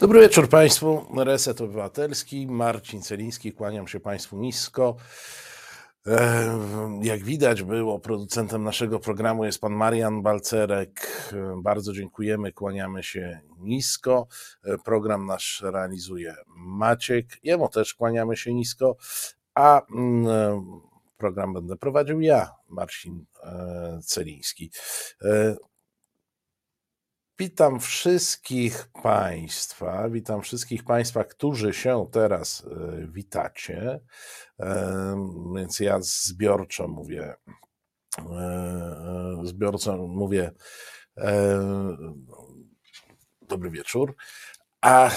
Dobry wieczór Państwu. Reset Obywatelski, Marcin Celiński, kłaniam się Państwu nisko. E, jak widać było, producentem naszego programu jest pan Marian Balcerek. E, bardzo dziękujemy, kłaniamy się nisko. E, program nasz realizuje Maciek, jemu też kłaniamy się nisko, a mm, program będę prowadził ja, Marcin Celiński. Witam wszystkich Państwa, witam wszystkich Państwa, którzy się teraz e, witacie. E, więc ja zbiorczo mówię, e, zbiorczo mówię dobry wieczór. A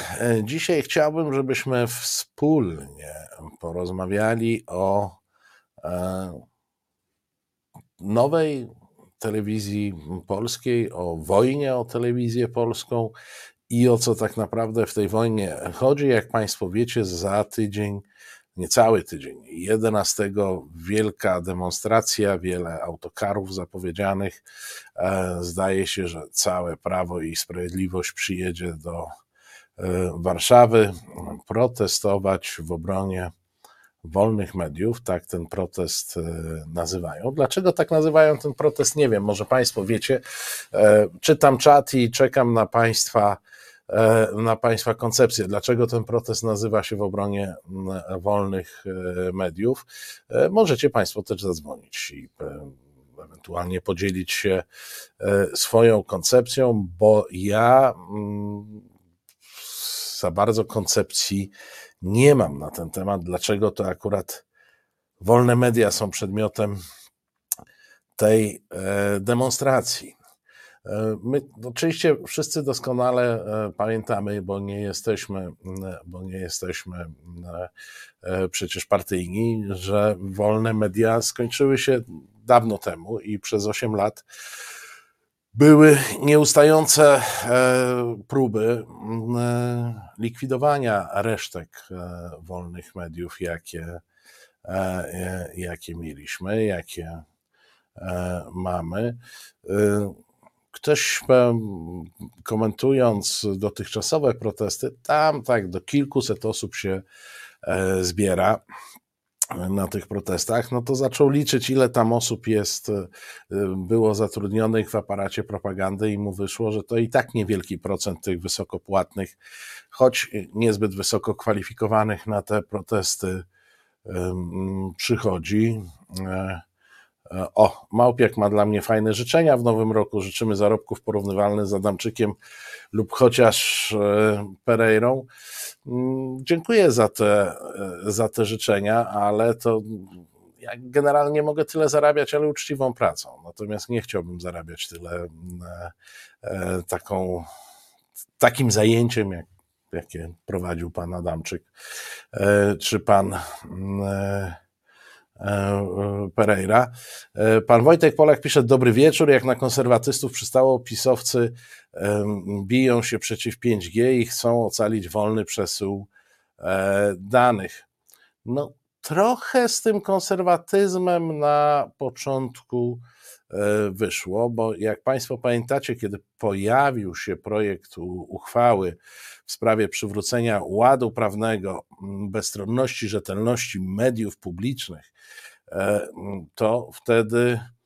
dzisiaj chciałbym, żebyśmy wspólnie porozmawiali o nowej telewizji polskiej, o wojnie o telewizję polską i o co tak naprawdę w tej wojnie chodzi. Jak Państwo wiecie, za tydzień, niecały tydzień, 11 wielka demonstracja, wiele autokarów zapowiedzianych. E, zdaje się, że całe Prawo i Sprawiedliwość przyjedzie do e, Warszawy protestować w obronie wolnych mediów, tak ten protest e, nazywają. Dlaczego tak nazywają ten protest? Nie wiem, może Państwo wiecie. E, czytam czat i czekam na Państwa e, na Państwa koncepcję, dlaczego ten protest nazywa się w obronie wolnych mediów. Możecie Państwo też zadzwonić i ewentualnie podzielić się swoją koncepcją, bo ja za bardzo koncepcji nie mam na ten temat, dlaczego to akurat wolne media są przedmiotem tej e, demonstracji. E, my oczywiście wszyscy doskonale e, pamiętamy, bo nie jesteśmy, bo nie jesteśmy przecież partyjni, że wolne media skończyły się dawno temu i przez 8 lat były nieustające e, próby e, likwidowania resztek e, wolnych mediów, jakie, jakie mieliśmy, jakie mamy. Ktoś komentując dotychczasowe protesty, tam tak do kilkuset osób się zbiera na tych protestach, no to zaczął liczyć, ile tam osób jest, e, było zatrudnionych w aparacie propagandy i mu wyszło, że to i tak niewielki procent tych wysokopłatnych, choć niezbyt wysoko kwalifikowanych na te protesty przychodzi. E, e, o, Małpiak ma dla mnie fajne życzenia w nowym roku. Życzymy zarobków porównywalnych z Adamczykiem lub chociaż Pereirą. Mm, dziękuję za te, za te życzenia, ale to ja generalnie mogę tyle zarabiać, ale uczciwą pracą. Natomiast nie chciałbym zarabiać tyle mm, e, taką, takim zajęciem, jak, jakie prowadził pan Adamczyk, e, czy pan mm, e, Pereira. Pan Wojtek Polak pisze, dobry wieczór, jak na konserwatystów przystało, pisowcy biją się przeciw 5G i chcą ocalić wolny przesył e, danych. No, trochę z tym konserwatyzmem na początku e, wyszło, bo jak Państwo pamiętacie, kiedy pojawił się projekt uchwały w sprawie przywrócenia ładu prawnego, bezstronności, rzetelności mediów publicznych, e, to wtedy E,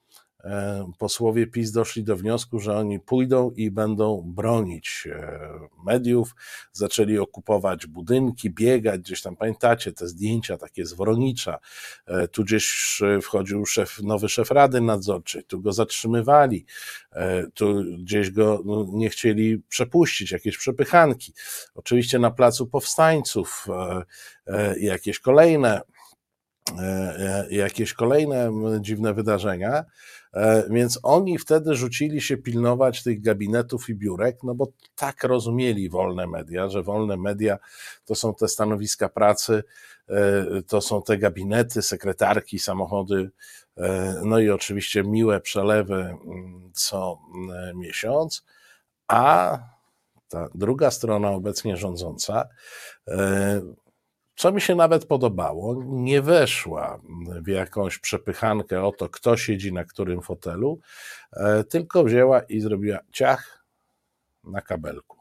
posłowie PiS doszli do wniosku, że oni pójdą i będą bronić e, mediów, zaczęli okupować budynki, biegać, gdzieś tam pamiętacie te zdjęcia takie z e, tu gdzieś wchodził szef, nowy szef Rady Nadzorczej, tu go zatrzymywali, tu gdzieś go no, nie chcieli przepuścić, jakieś przepychanki. Oczywiście na placu powstańców jakieś kolejne jakieś kolejne dziwne wydarzenia. E, więc oni wtedy rzucili się pilnować tych gabinetów i biurek, no bo tak rozumieli wolne media, że wolne media to są te stanowiska pracy, e, to są te gabinety, sekretarki, samochody, e, no i oczywiście miłe przelewy mm, co miesiąc, a ta druga strona obecnie rządząca co mi się nawet podobało, nie weszła w jakąś przepychankę o to, kto siedzi na którym fotelu, e, tylko wzięła i zrobiła ciach na kabelku.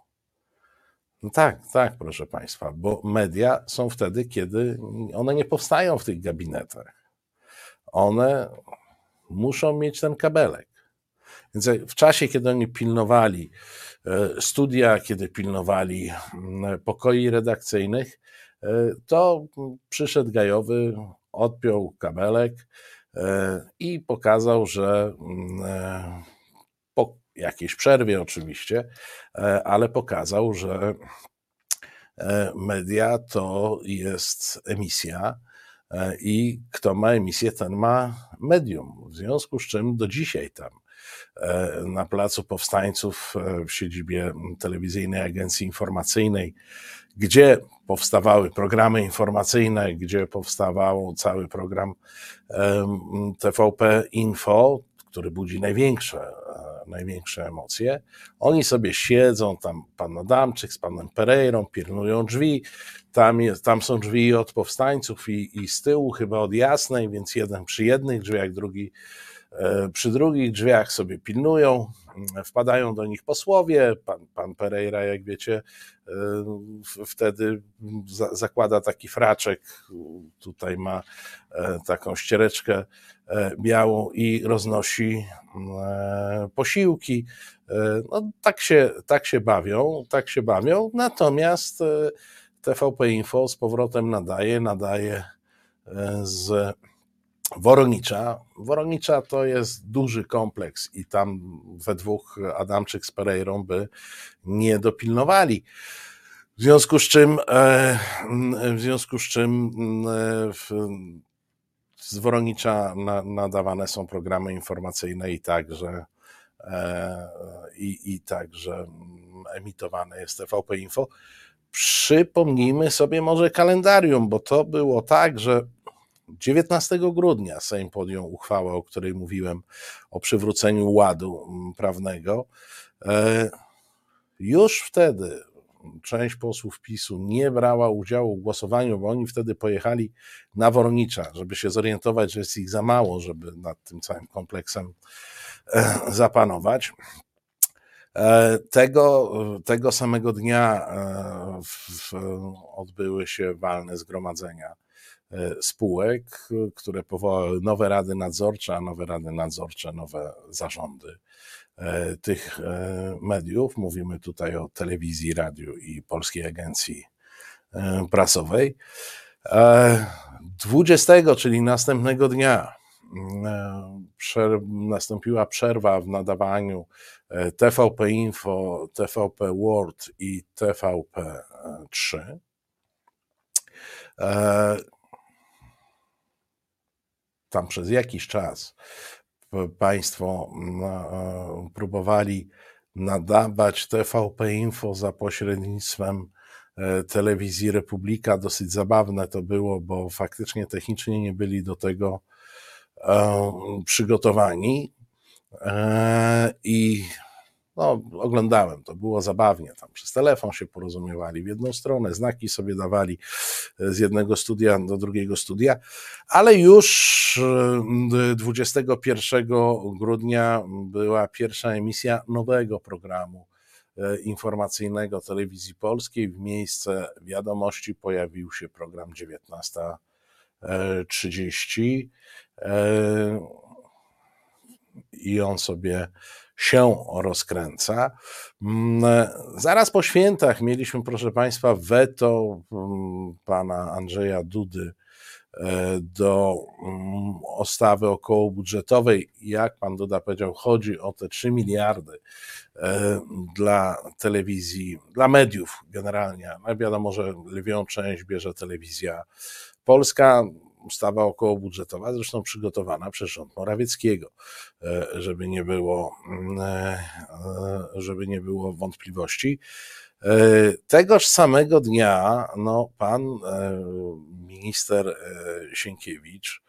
No tak, tak, proszę Państwa, bo media są wtedy, kiedy one nie powstają w tych gabinetach. One muszą mieć ten kabelek. Więc w czasie, kiedy oni pilnowali studia, kiedy pilnowali mm, pokoi redakcyjnych, e, to przyszedł Gajowy, odpiął kabelek e, i pokazał, że mm, po jakiejś przerwie oczywiście, ale pokazał, że media to jest emisja i kto ma emisję, ten ma medium. W związku z czym do dzisiaj tam E, na Placu Powstańców e, w siedzibie Telewizyjnej Agencji Informacyjnej, gdzie powstawały programy informacyjne, gdzie powstawał cały program TVP Info, który budzi największe, e, największe emocje. Oni sobie siedzą, tam pan Adamczyk z panem Pereirą, pilnują drzwi, tam, jest, tam są drzwi od powstańców i, i z tyłu chyba od jasnej, więc jeden przy jednych drzwiach, drugi E, przy drugich drzwiach sobie pilnują, wpadają do nich posłowie. Pan, pan Pereira, jak wiecie, e, wtedy zakłada taki fraczek. Tutaj ma e, taką ściereczkę białą i roznosi posiłki. No, tak, się, tak się bawią, tak się bawią. Natomiast TVP Info z powrotem nadaje, nadaje z Woronicza. Woronicza to jest duży kompleks i tam we dwóch Adamczyk z Pereirą by nie dopilnowali. W związku z czym, e, w związku z czym e, z Woronicza nadawane są programy informacyjne i także e, i, i także emitowane jest TVP Info. Przypomnijmy sobie może kalendarium, bo to było tak, że 19 grudnia Sejm podjął uchwałę, o której mówiłem, o przywróceniu ładu mm, prawnego. E, już wtedy część posłów PiSu nie brała udziału w głosowaniu, bo oni wtedy pojechali na Wornicza, żeby się zorientować, że jest ich za mało, żeby nad tym całym kompleksem e, zapanować. E, tego, tego samego dnia odbyły się walne zgromadzenia spółek, które powołały nowe rady nadzorcze, a nowe rady nadzorcze, nowe zarządy e, tych e, mediów. Mówimy tutaj o telewizji, radiu i Polskiej Agencji Prasowej. 20, czyli następnego dnia, nastąpiła przerwa w nadawaniu TVP Info, TVP World i TVP 3. tam przez jakiś czas państwo e, próbowali nadawać TVP Info za pośrednictwem e, telewizji Republika. Dosyć zabawne to było, bo faktycznie technicznie nie byli do tego e, przygotowani. I no, oglądałem, to było zabawnie. Tam przez telefon się porozumiewali w jedną stronę, znaki sobie dawali e, z jednego studia do drugiego studia, ale już 21 e, grudnia była pierwsza emisja nowego programu e, informacyjnego telewizji polskiej. W miejsce wiadomości pojawił się program 19.30 i on sobie się rozkręca. Mm, zaraz po świętach mieliśmy, proszę Państwa, weto mm, pana Andrzeja Dudy e, do mm, ustawy okołobudżetowej. Jak pan Duda powiedział, chodzi o te 3 miliardy e, dla telewizji, dla mediów generalnie. No wiadomo, że lwią część bierze telewizja polska ustawa okołobudżetowa, zresztą przygotowana przez rząd Morawieckiego, e, żeby nie było, mm, e, żeby nie było wątpliwości. E, tegoż samego dnia no, pan minister Sienkiewicz,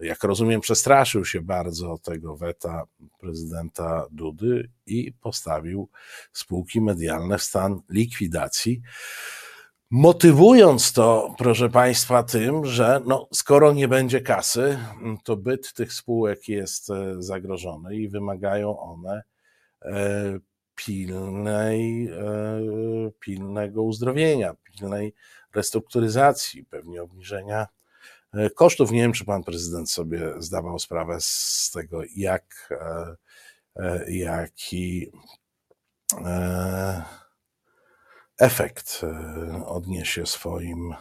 jak rozumiem, przestraszył się bardzo tego weta prezydenta Dudy i postawił spółki medialne w stan likwidacji. Motywując to, proszę Państwa, tym, że no, skoro nie będzie kasy, to byt tych spółek jest e, zagrożony i wymagają one e, pilnej, e, pilnego uzdrowienia, pilnej restrukturyzacji, pewnie obniżenia kosztów. Nie wiem, czy pan prezydent sobie zdawał sprawę z tego, jak, jaki efekt odniesie swoim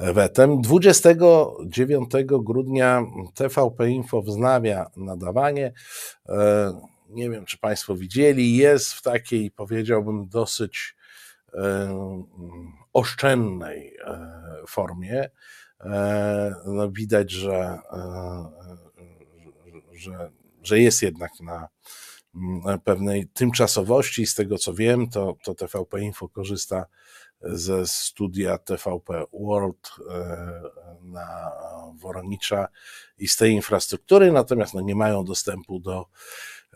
wetem. 29 grudnia TVP Info wznawia nadawanie. E, nie wiem, czy Państwo widzieli, jest w takiej, powiedziałbym, dosyć e, oszczędnej e, formie. No widać, że, że, że jest jednak na pewnej tymczasowości. Z tego co wiem, to, to TVP Info korzysta ze studia TVP World e, na Woronicza i z tej infrastruktury, natomiast no nie mają dostępu do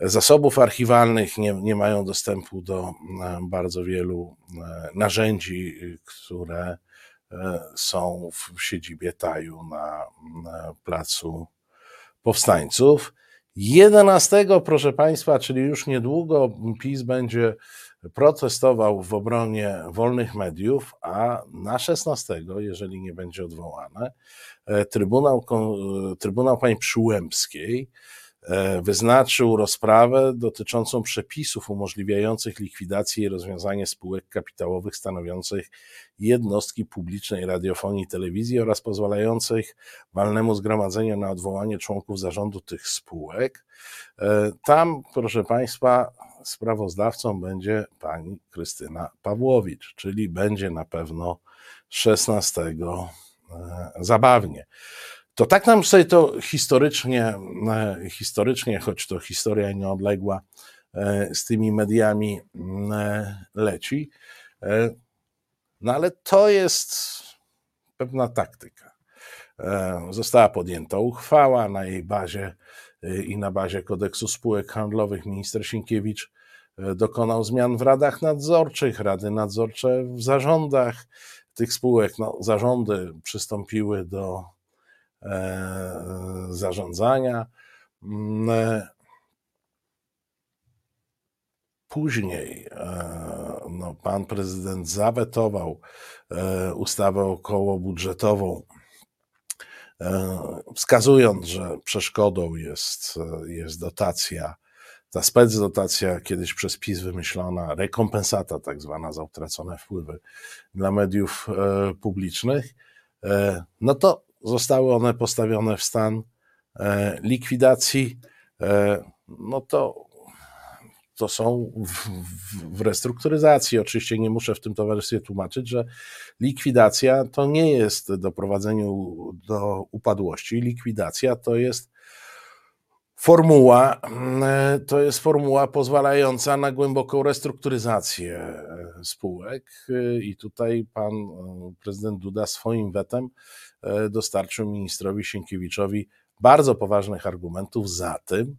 zasobów archiwalnych, nie, nie mają dostępu do e, bardzo wielu e, narzędzi, które są w siedzibie Taju na Placu Powstańców. 11, proszę Państwa, czyli już niedługo PiS będzie protestował w obronie wolnych mediów, a na 16, jeżeli nie będzie odwołane, e, Trybunał, e, Trybunał Pani Przyłębskiej wyznaczył rozprawę dotyczącą przepisów umożliwiających likwidację i rozwiązanie spółek kapitałowych stanowiących jednostki publicznej radiofonii i telewizji oraz pozwalających walnemu zgromadzeniu na odwołanie członków zarządu tych spółek. Tam, proszę Państwa, sprawozdawcą będzie pani Krystyna Pawłowicz, czyli będzie na pewno 16 e, zabawnie. To tak nam sobie to historycznie, e, historycznie, choć to historia nieodległa, e, z tymi mediami leci. No ale to jest pewna taktyka. Została podjęta uchwała na jej bazie i na bazie kodeksu spółek handlowych minister Sienkiewicz e, dokonał zmian w radach nadzorczych, rady nadzorcze w zarządach tych spółek. No, zarządy przystąpiły do e, zarządzania. Mm, e, później e, no, pan prezydent zawetował e, ustawę okołobudżetową E, wskazując, że przeszkodą jest, e, jest dotacja, ta specdotacja kiedyś przez PiS wymyślona, rekompensata tak zwana za utracone wpływy dla mediów e, publicznych, no to zostały one postawione w stan likwidacji, no to to są w, w, restrukturyzacji. Oczywiście nie muszę w tym towarzystwie tłumaczyć, że likwidacja to nie jest doprowadzenie do upadłości. Likwidacja to jest formuła, mm, to jest formuła pozwalająca na głęboką restrukturyzację e, spółek. I tutaj pan e, prezydent Duda swoim wetem e, dostarczył ministrowi Sienkiewiczowi bardzo poważnych argumentów za tym,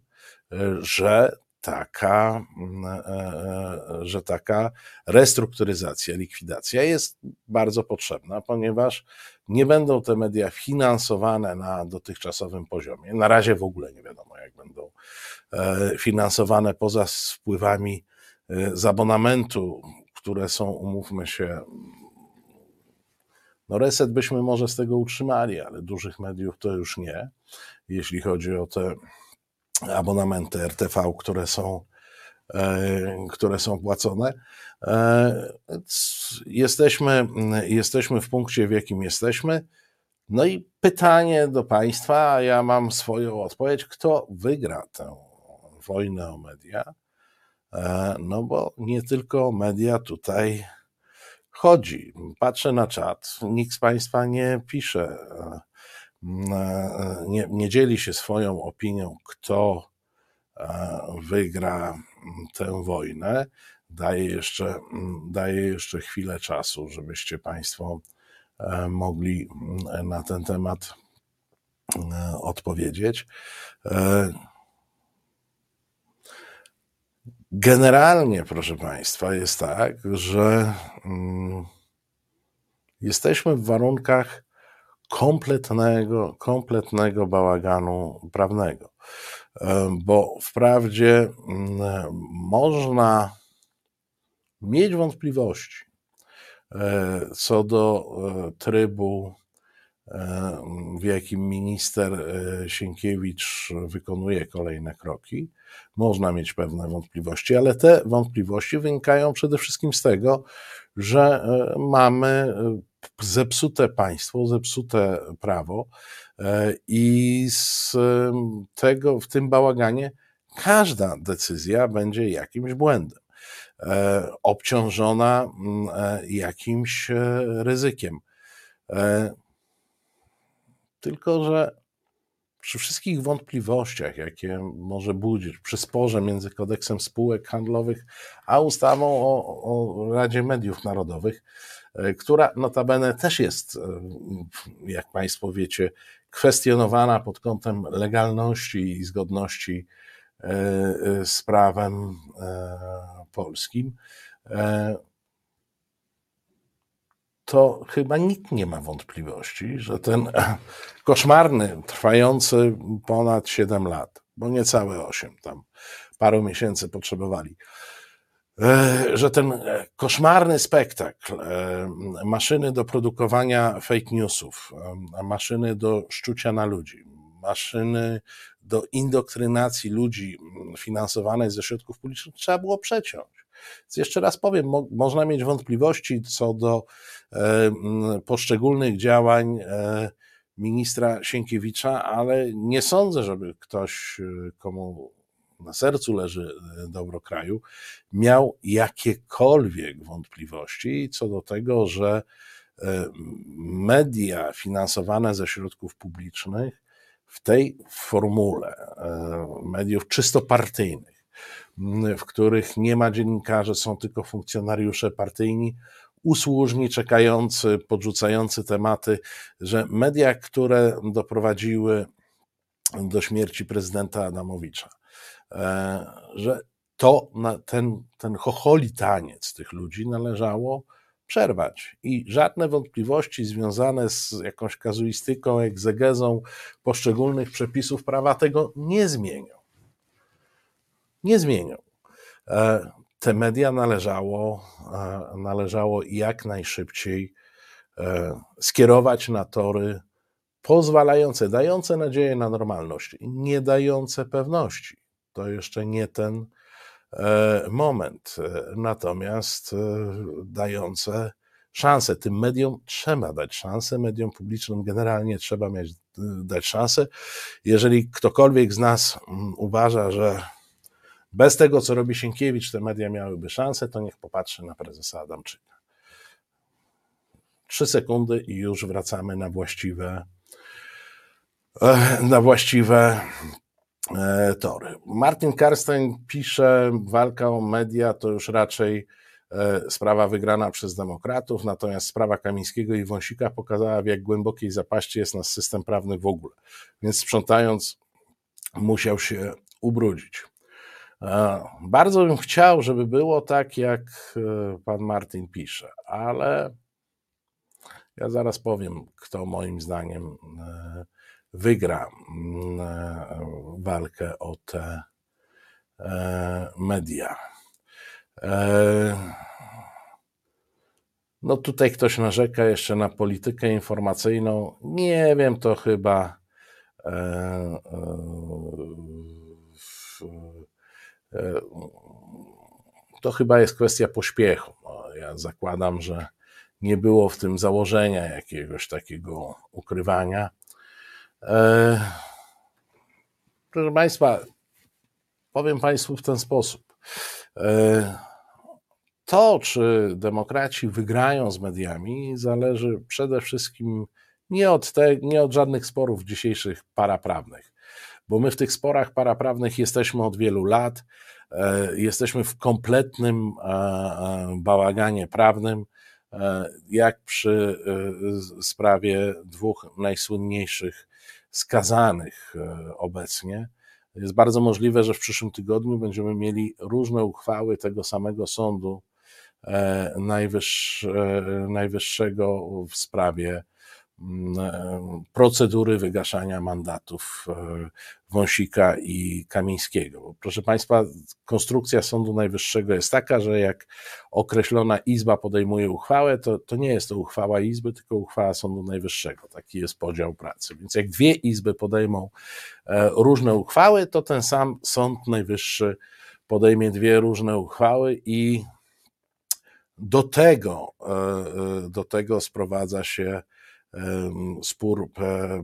że taka, mm, e, e, że taka restrukturyzacja, likwidacja jest bardzo potrzebna, ponieważ nie będą te media finansowane na dotychczasowym poziomie. Na razie w ogóle nie wiadomo, jak będą e, finansowane poza wpływami z abonamentu, które są, umówmy się, no reset byśmy może z tego utrzymali, ale dużych mediów to już nie, jeśli chodzi o te abonamenty RTV, które są, e, które są płacone. E, jesteśmy, jesteśmy w punkcie, w jakim jesteśmy. No i pytanie do Państwa, a ja mam swoją odpowiedź, kto wygra tę wojnę o media? E, no bo nie tylko media tutaj chodzi. Patrzę na czat, nikt z Państwa nie pisze nie, nie dzieli się swoją opinią, kto e, wygra tę wojnę. Daje jeszcze, daje jeszcze chwilę czasu, żebyście Państwo e, mogli na ten temat e, odpowiedzieć. Generalnie, proszę Państwa, jest tak, że mm, jesteśmy w warunkach kompletnego, kompletnego bałaganu prawnego. E, bo wprawdzie mm, można mieć wątpliwości, co do trybu, w jakim minister Sienkiewicz wykonuje kolejne kroki, można mieć pewne wątpliwości, ale te wątpliwości wynikają przede wszystkim z tego, że mamy zepsute państwo, zepsute prawo i z tego, w tym bałaganie każda decyzja będzie jakimś błędem, e, obciążona e, jakimś e, ryzykiem. Tylko, że przy wszystkich wątpliwościach, jakie może budzić, przy sporze między kodeksem spółek handlowych a ustawą o, o Radzie Mediów Narodowych, która notabene też jest, jak Państwo wiecie, kwestionowana pod kątem legalności i zgodności E, e, z prawem e, polskim, to chyba nikt nie ma wątpliwości, że ten koszmarny, trwający ponad 7 lat, bo niecałe 8, tam paru miesięcy potrzebowali, że ten koszmarny spektakl, maszyny do produkowania fake newsów, maszyny do szczucia na ludzi, maszyny do indoktrynacji ludzi finansowanej ze środków publicznych trzeba było przeciąć. Jeszcze raz powiem, mo można mieć wątpliwości co do e, poszczególnych działań e, ministra Sienkiewicza, ale nie sądzę, żeby ktoś, e, komu na sercu leży e, dobro kraju, miał jakiekolwiek wątpliwości co do tego, że e, media finansowane ze środków publicznych w tej formule mediów czysto partyjnych, w których nie ma dziennikarzy, są tylko funkcjonariusze partyjni, usłużni, czekający, podrzucający tematy, że media, które doprowadziły do śmierci prezydenta Adamowicza, e, że to ten, ten chocholi taniec tych ludzi należało przerwać. I żadne wątpliwości związane z jakąś kazuistyką, egzegezą poszczególnych przepisów prawa tego nie zmienią. Nie zmienią. E, te media należało, e, należało jak najszybciej e, skierować na tory pozwalające, dające nadzieję na normalność, nie dające pewności. To jeszcze nie ten moment, natomiast dające szansę. Tym mediom trzeba dać szansę, mediom publicznym generalnie trzeba mieć, dać szansę. Jeżeli ktokolwiek z nas mm, uważa, że bez tego, co robi Sienkiewicz, te media miałyby szansę, to niech popatrzy na prezesa Adamczyka. Trzy sekundy i już wracamy na właściwe, na właściwe E, tory. Martin Karstein pisze, walka o media to już raczej e, sprawa wygrana przez demokratów, natomiast sprawa Kamińskiego i Wąsika pokazała, w jak głębokiej zapaści jest nasz system prawny w ogóle. Więc sprzątając, musiał się ubrudzić. E, bardzo bym chciał, żeby było tak, jak pan Martin pisze, ale ja zaraz powiem, kto moim zdaniem wygra mm, e, walkę o te e, media. E, no tutaj ktoś narzeka jeszcze na politykę informacyjną. Nie wiem, to chyba to chyba jest kwestia pośpiechu. No, ja zakładam, że nie było w tym założenia jakiegoś takiego ukrywania. E, proszę Państwa, powiem Państwu w ten sposób. E, to, czy demokraci wygrają z mediami, zależy przede wszystkim nie od, te, nie od żadnych sporów dzisiejszych paraprawnych, bo my w tych sporach paraprawnych jesteśmy od wielu lat, e, jesteśmy w kompletnym bałaganie prawnym, jak przy sprawie dwóch najsłynniejszych skazanych e, obecnie. Jest bardzo możliwe, że w przyszłym tygodniu będziemy mieli różne uchwały tego samego sądu e, najwyższego w sprawie procedury wygaszania mandatów e, Wąsika i Kamińskiego. Proszę Państwa, konstrukcja Sądu Najwyższego jest taka, że jak określona izba podejmuje uchwałę, to, to nie jest to uchwała izby, tylko uchwała Sądu Najwyższego. Taki jest podział pracy. Więc jak dwie izby podejmą e, różne uchwały, to ten sam Sąd Najwyższy podejmie dwie różne uchwały i do tego, e, do tego sprowadza się spór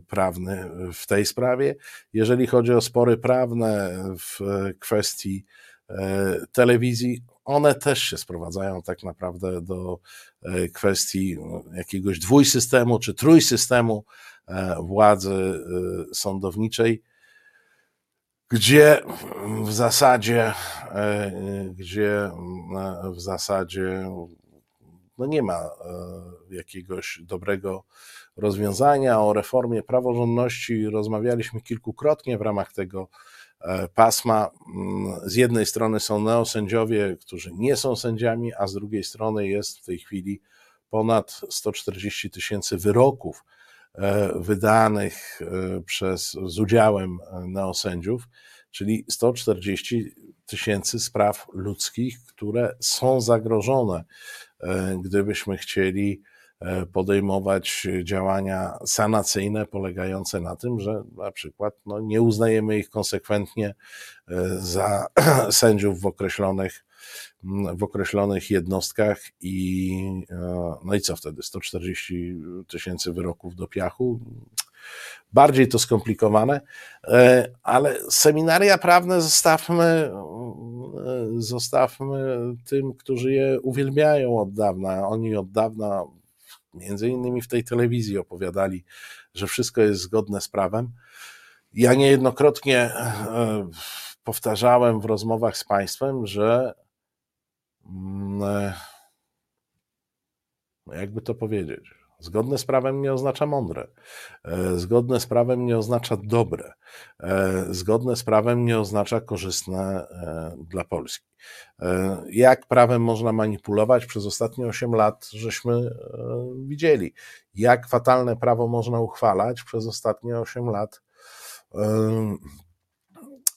prawny w tej sprawie. Jeżeli chodzi o spory prawne w kwestii e, telewizji, one też się sprowadzają tak naprawdę do e, kwestii jakiegoś dwójsystemu czy trójsystemu e, władzy sądowniczej, gdzie w zasadzie, gdzie w zasadzie no nie ma jakiegoś dobrego rozwiązania. O reformie praworządności rozmawialiśmy kilkukrotnie w ramach tego e, pasma. Mm, z jednej strony są neosędziowie, którzy nie są sędziami, a z drugiej strony jest w tej chwili ponad 140 tysięcy wyroków e, wydanych e, przez, z udziałem neosędziów, czyli 140 tysięcy spraw ludzkich, które są zagrożone, gdybyśmy chcieli E, podejmować działania sanacyjne polegające na tym, że na przykład no, nie uznajemy ich konsekwentnie e, za sędziów w określonych, w określonych jednostkach i e, no i co wtedy? 140 tysięcy wyroków do piachu? Bardziej to skomplikowane, ale seminaria prawne zostawmy, zostawmy tym, którzy je uwielbiają od dawna. Oni od dawna między innymi w tej telewizji opowiadali, że wszystko jest zgodne z prawem. Ja niejednokrotnie e, powtarzałem w rozmowach z Państwem, że mm, e, jakby to powiedzieć, Zgodne z prawem nie oznacza mądre. E, zgodne z prawem nie oznacza dobre. E, zgodne z prawem nie oznacza korzystne e, dla Polski. Jak prawem można manipulować przez ostatnie 8 lat, żeśmy widzieli. Jak fatalne prawo można uchwalać przez ostatnie 8 lat,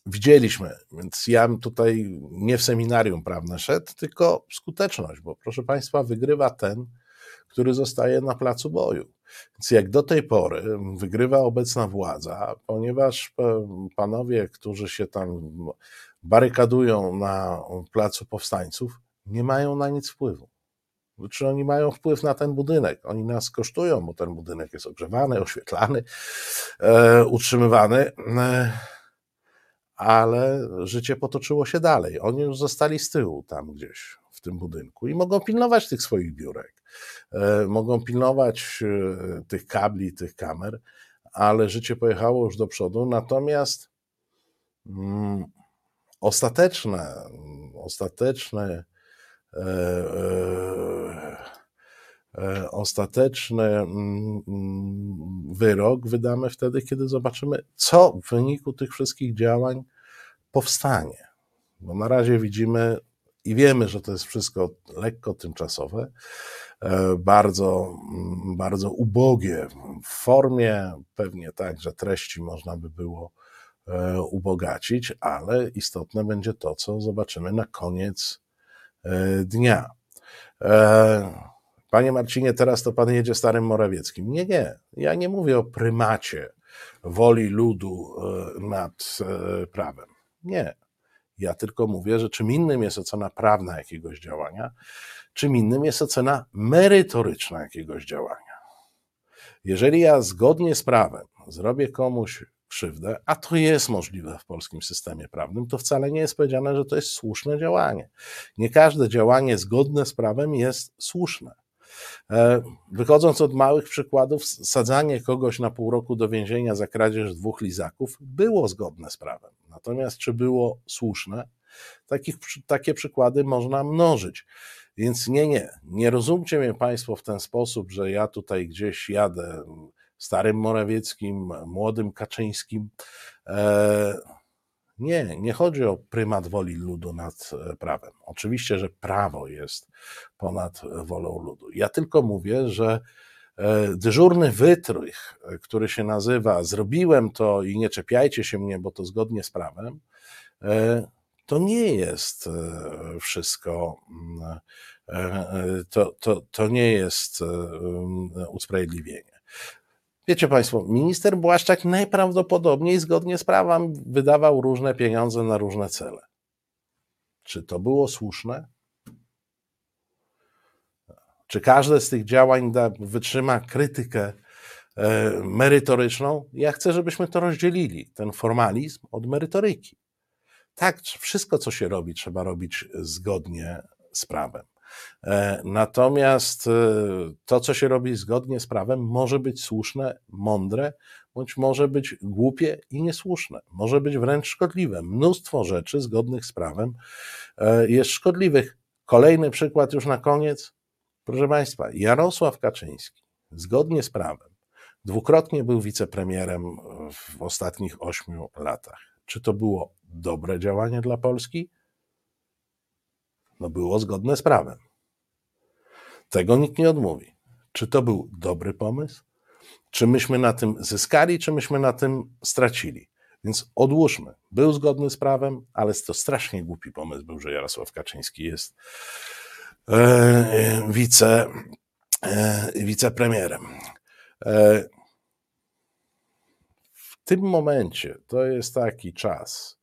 widzieliśmy. Więc ja tutaj nie w seminarium prawne szedł, tylko skuteczność, bo proszę Państwa, wygrywa ten, który zostaje na placu boju. Więc jak do tej pory wygrywa obecna władza, ponieważ e, panowie, którzy się tam barykadują na placu powstańców, nie mają na nic wpływu. Czy oni mają wpływ na ten budynek? Oni nas kosztują, bo ten budynek jest ogrzewany, oświetlany, e, utrzymywany, e, ale życie potoczyło się dalej. Oni już zostali z tyłu tam gdzieś w tym budynku i mogą pilnować tych swoich biurek. E, mogą pilnować e, tych kabli, tych kamer, ale życie pojechało już do przodu. Natomiast mm, ostateczne, e, e, ostateczny mm, wyrok wydamy wtedy, kiedy zobaczymy, co w wyniku tych wszystkich działań powstanie. Bo na razie widzimy i wiemy, że to jest wszystko lekko tymczasowe, e, bardzo, mm, bardzo ubogie w formie, pewnie tak, że treści można by było e, ubogacić, ale istotne będzie to, co zobaczymy na koniec e, dnia. Panie Marcinie, teraz to pan jedzie starym Morawieckim. Nie, nie. Ja nie mówię o prymacie woli ludu nad prawem. Nie. Ja tylko mówię, że czym innym jest ocena prawna jakiegoś działania, czym innym jest ocena merytoryczna jakiegoś działania. Jeżeli ja zgodnie z prawem zrobię komuś krzywdę, a to jest możliwe w polskim systemie prawnym, to wcale nie jest powiedziane, że to jest słuszne działanie. Nie każde działanie zgodne z prawem jest słuszne. E, wychodząc od małych przykładów, sadzanie kogoś na pół roku do więzienia za kradzież dwóch lizaków było zgodne z prawem. Natomiast czy było słuszne? Takich, takie przykłady można mnożyć. Więc nie, nie, nie rozumcie mnie Państwo w ten sposób, że ja tutaj gdzieś jadę starym Morawieckim, młodym Kaczyńskim. E, nie, nie chodzi o prymat woli ludu nad e, prawem. Oczywiście, że prawo jest ponad wolą ludu. Ja tylko mówię, że dyżurny wytrych, który się nazywa zrobiłem to i nie czepiajcie się mnie, bo to zgodnie z prawem, to nie jest wszystko, to, to, to nie jest usprawiedliwienie. Wiecie Państwo, minister Błaszczak najprawdopodobniej zgodnie z prawem wydawał różne pieniądze na różne cele. Czy to było słuszne? Czy każde z tych działań da, wytrzyma krytykę e, merytoryczną? Ja chcę, żebyśmy to rozdzielili, ten formalizm od merytoryki. Tak, wszystko, co się robi, trzeba robić zgodnie z prawem. E, natomiast e, to, co się robi zgodnie z prawem, może być słuszne, mądre, bądź może być głupie i niesłuszne. Może być wręcz szkodliwe. Mnóstwo rzeczy zgodnych z prawem e, jest szkodliwych. Kolejny przykład już na koniec. Proszę Państwa, Jarosław Kaczyński, zgodnie z prawem, dwukrotnie był wicepremierem w ostatnich ośmiu latach. Czy to było dobre działanie dla Polski? No było zgodne z prawem. Tego nikt nie odmówi. Czy to był dobry pomysł? Czy myśmy na tym zyskali, czy myśmy na tym stracili? Więc odłóżmy. Był zgodny z prawem, ale to strasznie głupi pomysł był, że Jarosław Kaczyński jest wice, e, wicepremierem. E, w tym momencie to jest taki czas,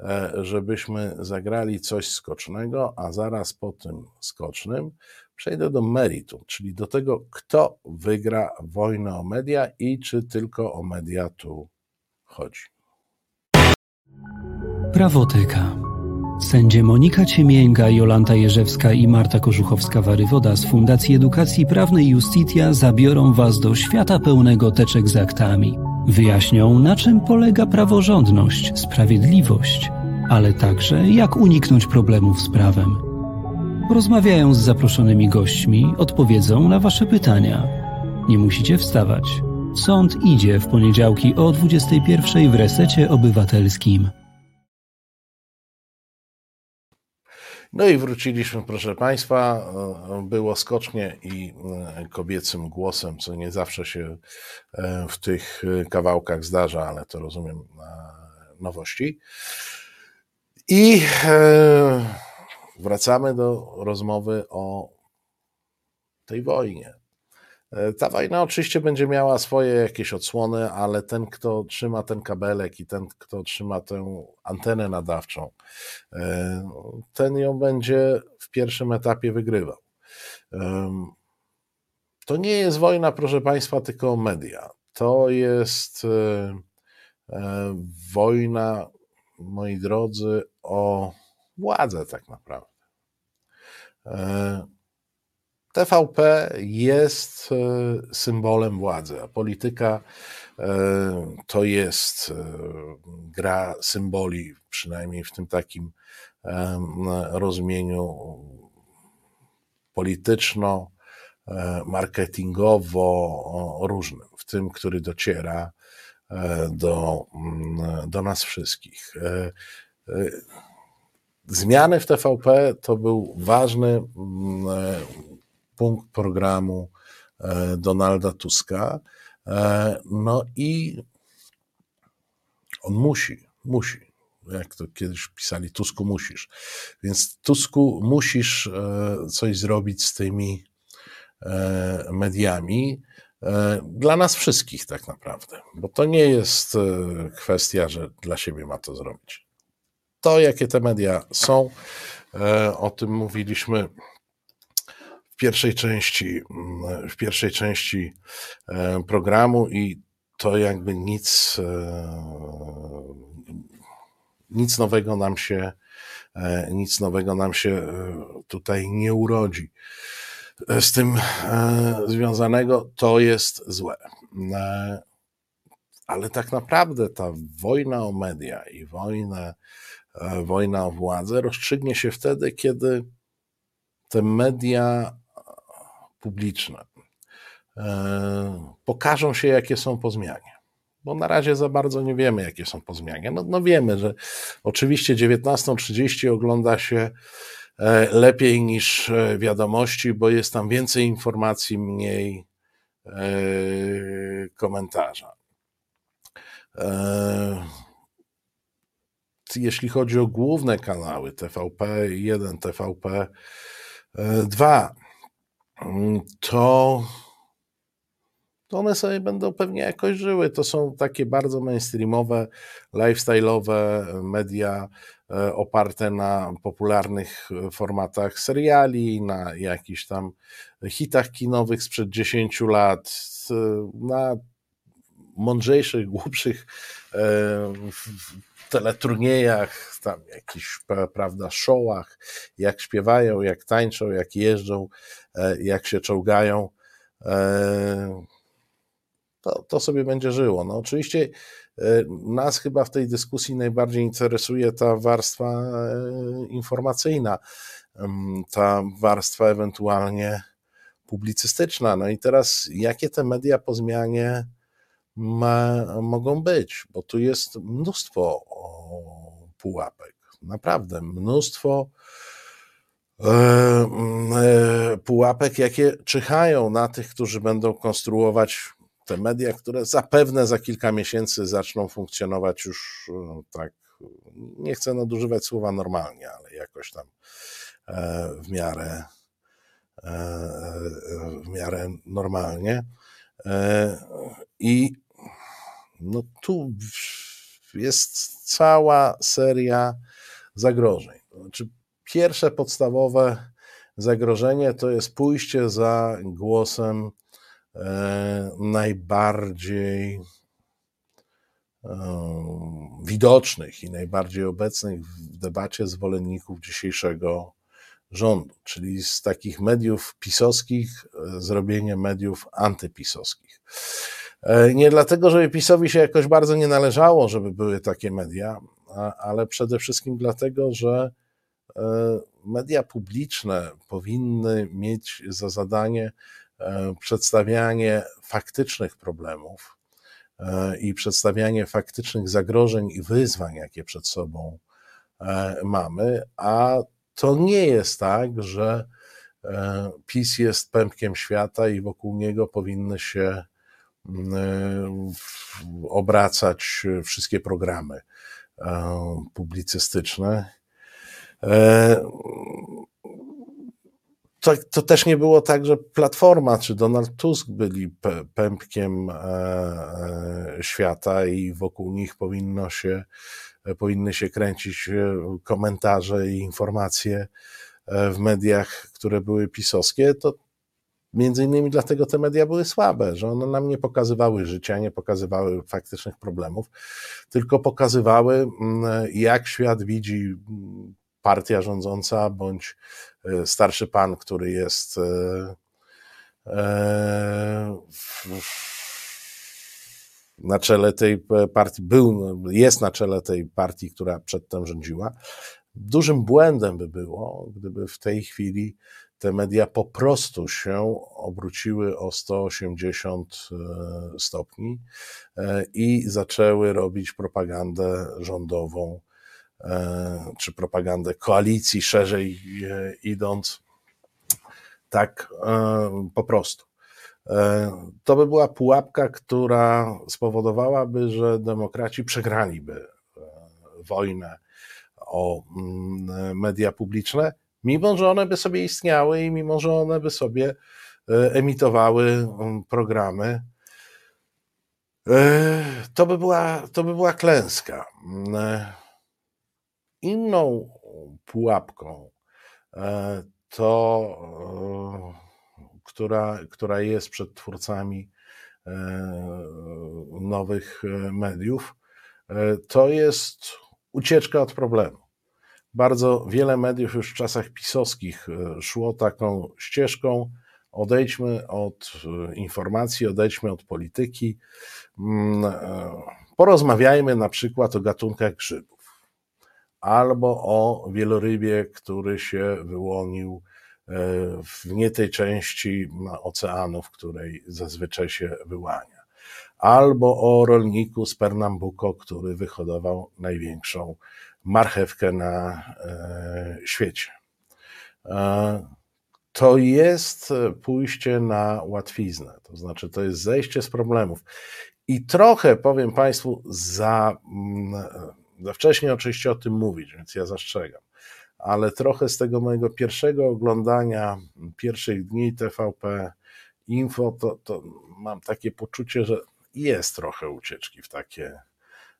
e, żebyśmy zagrali coś skocznego, a zaraz po tym skocznym przejdę do meritum, czyli do tego, kto wygra wojnę o media i czy tylko o media tu chodzi. Prawoteka. Sędzie Monika Ciemięga, Jolanta Jerzewska i Marta Korzuchowska-Warywoda z Fundacji Edukacji Prawnej Justitia zabiorą Was do świata pełnego teczek z aktami. Wyjaśnią, na czym polega praworządność, sprawiedliwość, ale także jak uniknąć problemów z prawem porozmawiają z zaproszonymi gośćmi, odpowiedzą na Wasze pytania. Nie musicie wstawać. Sąd idzie w poniedziałki o 21 w resecie obywatelskim. No i wróciliśmy, proszę Państwa. Było skocznie i e, kobiecym głosem, co nie zawsze się e, w tych kawałkach zdarza, ale to rozumiem nowości. I e, wracamy do rozmowy o tej wojnie. E, ta wojna oczywiście będzie miała swoje jakieś odsłony, ale ten, kto trzyma ten kabelek i ten, kto trzyma tę antenę nadawczą, e, ten ją będzie w pierwszym etapie wygrywał. To nie jest wojna, proszę Państwa, tylko media. To jest e, wojna, moi drodzy, o władzę tak naprawdę. E, TVP jest e, symbolem władzy, a polityka e, to jest gra symboli, przynajmniej w tym takim rozumieniu polityczno, marketingowo różnym, w tym, który dociera do, do nas wszystkich. Zmiany w TVP to był ważny e, punkt programu e, Donalda Tuska. E, no i on musi, musi, jak to kiedyś pisali, Tusku musisz. Więc Tusku musisz coś zrobić z tymi mediami. Dla nas wszystkich, tak naprawdę, bo to nie jest kwestia, że dla siebie ma to zrobić to, jakie te media są. E, o tym mówiliśmy w pierwszej części, w pierwszej części e, programu i to jakby nic, e, nic nowego nam się, nic nowego nam się tutaj nie urodzi. Z tym związanego to jest złe. Ale tak naprawdę ta wojna o media i wojna E, wojna o władzę rozstrzygnie się wtedy, kiedy te media publiczne e, pokażą się, jakie są po zmianie. Bo na razie za bardzo nie wiemy, jakie są po zmianie. No, no wiemy, że oczywiście 19.30 ogląda się e, lepiej niż wiadomości, bo jest tam więcej informacji, mniej, komentarza. Jeśli chodzi o główne kanały TVP 1, TVP 2, to to one sobie będą pewnie jakoś żyły. To są takie bardzo mainstreamowe, lifestyle'owe media e, oparte na popularnych e, formatach seriali, na jakichś tam hitach kinowych sprzed 10 lat, na mądrzejszych, głupszych e, teleturniejach, tam jakichś, prawda, showach, jak śpiewają, jak tańczą, jak jeżdżą, jak się czołgają to, to sobie będzie żyło. No oczywiście e, nas chyba w tej dyskusji najbardziej interesuje ta warstwa e, informacyjna, ta warstwa ewentualnie publicystyczna. No i teraz, jakie te media po zmianie ma, mogą być? Bo tu jest mnóstwo pułapek, naprawdę mnóstwo e, pułapek, jakie czyhają na tych, którzy będą konstruować te media, które zapewne za kilka miesięcy zaczną funkcjonować już no, tak, nie chcę nadużywać słowa normalnie, ale jakoś tam e, w miarę, e, w miarę normalnie. E, I no tu jest cała seria zagrożeń. Znaczy, pierwsze podstawowe zagrożenie to jest pójście za głosem E, najbardziej e, widocznych i najbardziej obecnych w debacie zwolenników dzisiejszego rządu, czyli z takich mediów pisowskich e, zrobienie mediów antypisowskich. Nie dlatego, żeby PiSowi się jakoś bardzo nie należało, żeby były takie media, ale przede wszystkim dlatego, że media publiczne powinny mieć za zadanie E, przedstawianie faktycznych problemów e, i przedstawianie faktycznych zagrożeń i wyzwań, jakie przed sobą e, mamy, a to nie jest tak, że PiS jest pępkiem świata i wokół niego powinny się obracać wszystkie programy publicystyczne to, to też nie było tak, że Platforma czy Donald Tusk byli pępkiem e, e, świata i wokół nich powinno się, powinny się kręcić e, komentarze i informacje w mediach, które były pisowskie, to między innymi dlatego te media były słabe, że one nam nie pokazywały życia, nie pokazywały faktycznych problemów, tylko pokazywały, jak świat widzi partia rządząca bądź e, starszy pan, który jest e, e, na czele tej partii, był, jest na czele tej partii, która przedtem rządziła. Dużym błędem by było, gdyby w tej chwili te media po prostu się obróciły o 180 stopni i zaczęły robić propagandę rządową czy propagandę koalicji szerzej e, idąc, tak e, po prostu. To by była pułapka, która spowodowałaby, że demokraci przegraliby wojnę o mm, media publiczne, mimo że one by sobie istniały i mimo że one by sobie emitowały mm, programy. To by była, to by była klęska. Inną pułapką e, to, e, która, która jest przed twórcami e, nowych mediów, to jest ucieczka od problemu. Bardzo wiele mediów już w czasach pisowskich szło taką ścieżką. Odejdźmy od informacji, odejdźmy od polityki. Mm, porozmawiajmy na przykład o gatunkach grzybów albo o wielorybie, który się wyłonił e, w nie tej części oceanu, w której zazwyczaj się wyłania, albo o rolniku z Pernambuco, który wyhodował największą marchewkę na e, świecie. E, to jest pójście na łatwiznę, to znaczy to jest zejście z problemów. I trochę powiem Państwu, za, za wcześnie oczywiście o tym mówić, więc ja zastrzegam, ale trochę z tego mojego pierwszego oglądania pierwszych dni TVP Info, to, to mam takie poczucie, że jest trochę ucieczki w takie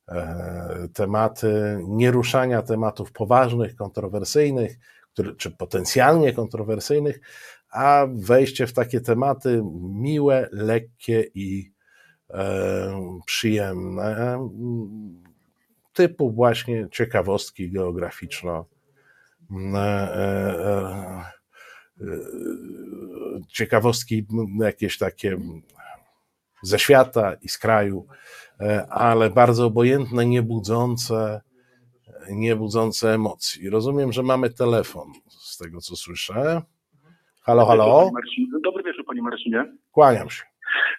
e, tematy, nieruszania tematów poważnych, kontrowersyjnych, czy potencjalnie kontrowersyjnych, a wejście w takie tematy miłe, lekkie i e, przyjemne, typu właśnie ciekawostki geograficzno. E, e, e ciekawostki jakieś takie ze świata i z kraju, ale bardzo obojętne, niebudzące, niebudzące emocji. Rozumiem, że mamy telefon, z tego co słyszę. Halo, halo. Dobry wieczór, panie Marcinie. Kłaniam się.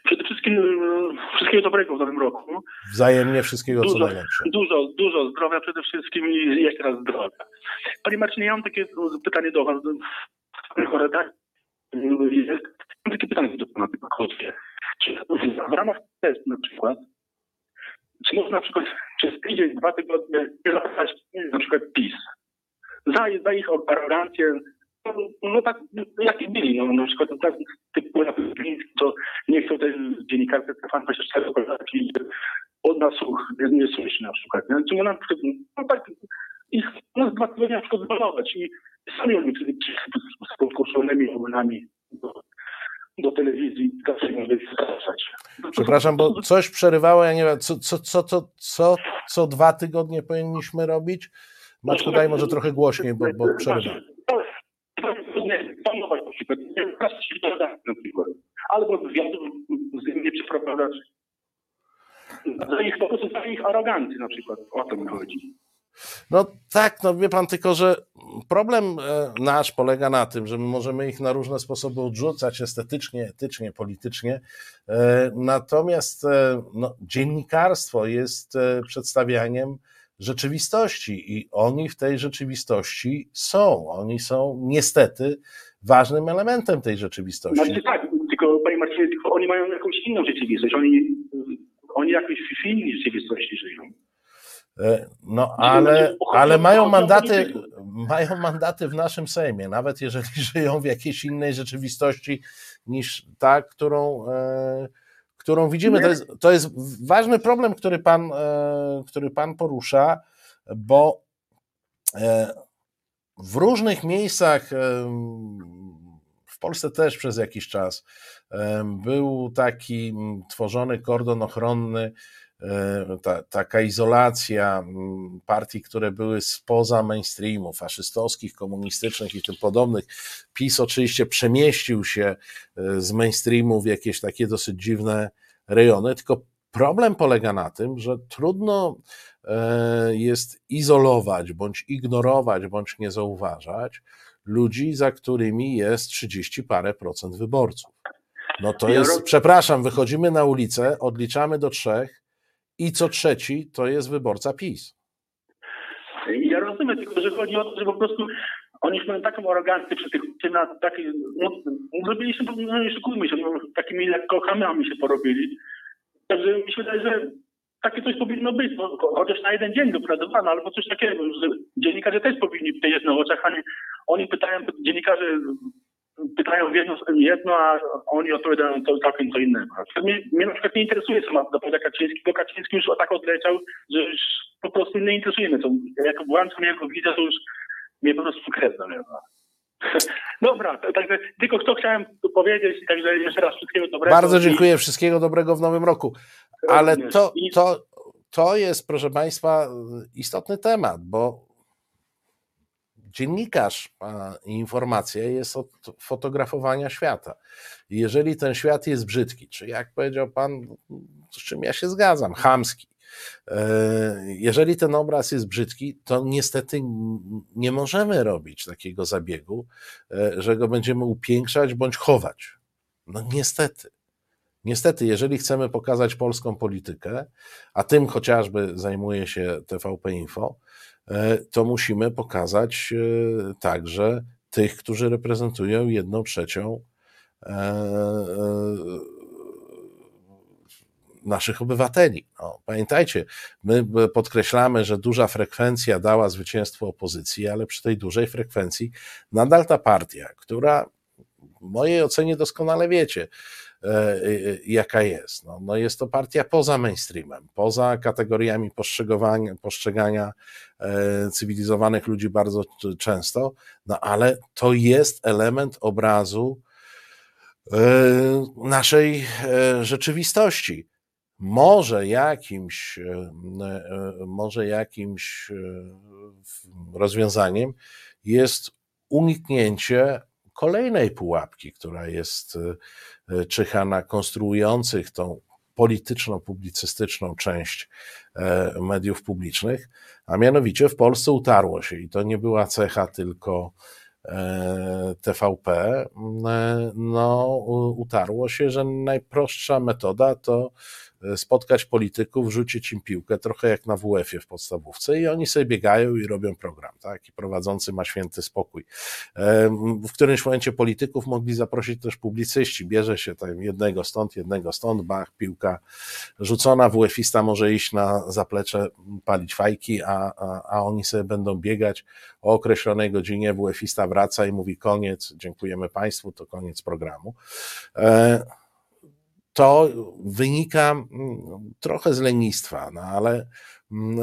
Przede wszystkim e, wszystkiego dobrego w nowym roku. Wzajemnie wszystkiego dużo, co najlepsze. Dużo, dużo zdrowia przede wszystkim i jeszcze raz zdrowia. Panie Marcinie, ja mam takie pytanie do was. Mam takie pytanie do pana krótkie. Czy w ramach testu na przykład, czy można na przykład przez tydzień, dwa tygodnie wyrzucać na przykład PiS za, za ich arogancję, no, no tak, jakie byli, no na przykład tak, typu Gliński, to nie chcą tej dziennikarce Stefan 24 i od nas nie, nie słyszy na przykład. Nie? Czy można no tak, ich no, dwa tygodnie na przykład zbanować i sami oni z podkuszonymi ogonami do telewizji zaczęli wystarczać. Przepraszam, bo coś przerywało, ja nie wiem, co, co, co, co, co, co dwa tygodnie powinniśmy robić? Maczku, daj może trochę głośniej, bo, bo przerywa. Planować na przykład, przykład, albo wywiadów nie przeprowadzać. Za ich, po prostu za ich arogancji na przykład, o to mi chodzi. No tak, no wie pan, tylko że problem e, nasz polega na tym, że my możemy ich na różne sposoby odrzucać estetycznie, etycznie, politycznie. E, natomiast e, no, dziennikarstwo jest przedstawianiem rzeczywistości i oni w tej rzeczywistości są. Oni są niestety ważnym elementem tej rzeczywistości. Znaczy tak, tylko panie Marcinie, tylko oni mają jakąś inną rzeczywistość. Oni, oni jakoś w innej rzeczywistości żyją. E, no, ale, ale mają mandaty, mają mandaty w naszym Sejmie, nawet jeżeli żyją w jakiejś innej rzeczywistości niż ta, którą, e, którą widzimy. To jest, to jest ważny problem, który pan, e, który pan porusza, bo w różnych miejscach, w Polsce też przez jakiś czas, był taki tworzony kordon ochronny E, ta, taka izolacja partii, które były spoza mainstreamu, faszystowskich, komunistycznych i tym podobnych. PiS oczywiście przemieścił się e, z mainstreamu w jakieś takie dosyć dziwne rejony, tylko problem polega na tym, że trudno jest izolować, bądź ignorować, bądź nie zauważać ludzi, za którymi jest 30 parę procent wyborców. No to jest, przepraszam, wychodzimy na ulicę, odliczamy do trzech, i co trzeci to jest wyborca PiS. Ja rozumiem, tylko że chodzi o to, że po prostu oni już mają taką arogancję przy tych, czy na takiej, no, zrobili się, no nie szukujmy się, no, takimi lekko się porobili. Także mi się wydaje, że takie coś powinno być, no, chociaż na jeden dzień dopracowano, albo coś takiego, że dziennikarze też powinni wiedzieć na oczach, a nie, oni pytają, dziennikarze pytają jedno, jedno, a oni odpowiadają to całkiem co innego. Mnie, mnie na przykład nie interesuje temat do Kaczyński, bo Kaczyński już tak odleciał, że już po prostu nie interesuje mnie to. Jak włączam jego widzę, to już mnie po prostu krew zalewa. Dobra, także tylko to chciałem powiedzieć, także jeszcze raz wszystkiego dobrego. Bardzo dziękuję, wszystkiego dobrego w nowym roku. Ale to, to, to jest, proszę Państwa, istotny temat, bo dziennikarz i informacja jest od fotografowania świata. jeżeli ten świat jest brzydki, czy jak powiedział pan, z czym ja się zgadzam, chamski, e, jeżeli ten obraz jest brzydki, to niestety nie możemy robić takiego zabiegu, e, że go będziemy upiększać bądź chować. No niestety. Niestety, jeżeli chcemy pokazać polską politykę, a tym chociażby zajmuje się TVP Info, E, to musimy pokazać e, także tych, którzy reprezentują jedną trzecią naszych obywateli. No, pamiętajcie, my podkreślamy, że duża frekwencja dała zwycięstwo opozycji, ale przy tej dużej frekwencji nadal ta partia, która w mojej ocenie doskonale wiecie, e, e, jaka jest. No, no jest to partia poza mainstreamem, poza kategoriami postrzegania, postrzegania e, cywilizowanych ludzi bardzo często, no ale to jest element obrazu naszej rzeczywistości. Może jakimś, może jakimś rozwiązaniem jest uniknięcie kolejnej pułapki, która jest e, czyha na konstruujących tą polityczno-publicystyczną część e, mediów publicznych, a mianowicie w Polsce utarło się. I to nie była cecha tylko e, TVP, no utarło się, że najprostsza metoda to E, spotkać polityków, rzucić im piłkę, trochę jak na WF-ie w podstawówce i oni sobie biegają i robią program, tak? I prowadzący ma święty spokój. E, w którymś momencie polityków mogli zaprosić też publicyści, bierze się tam jednego stąd, jednego stąd, bach, piłka rzucona, WF-ista może iść na zaplecze, palić fajki, a, a, a oni sobie będą biegać o określonej godzinie, WF-ista wraca i mówi koniec, dziękujemy Państwu, to koniec programu. To wynika mm, trochę z lenistwa, no ale mm,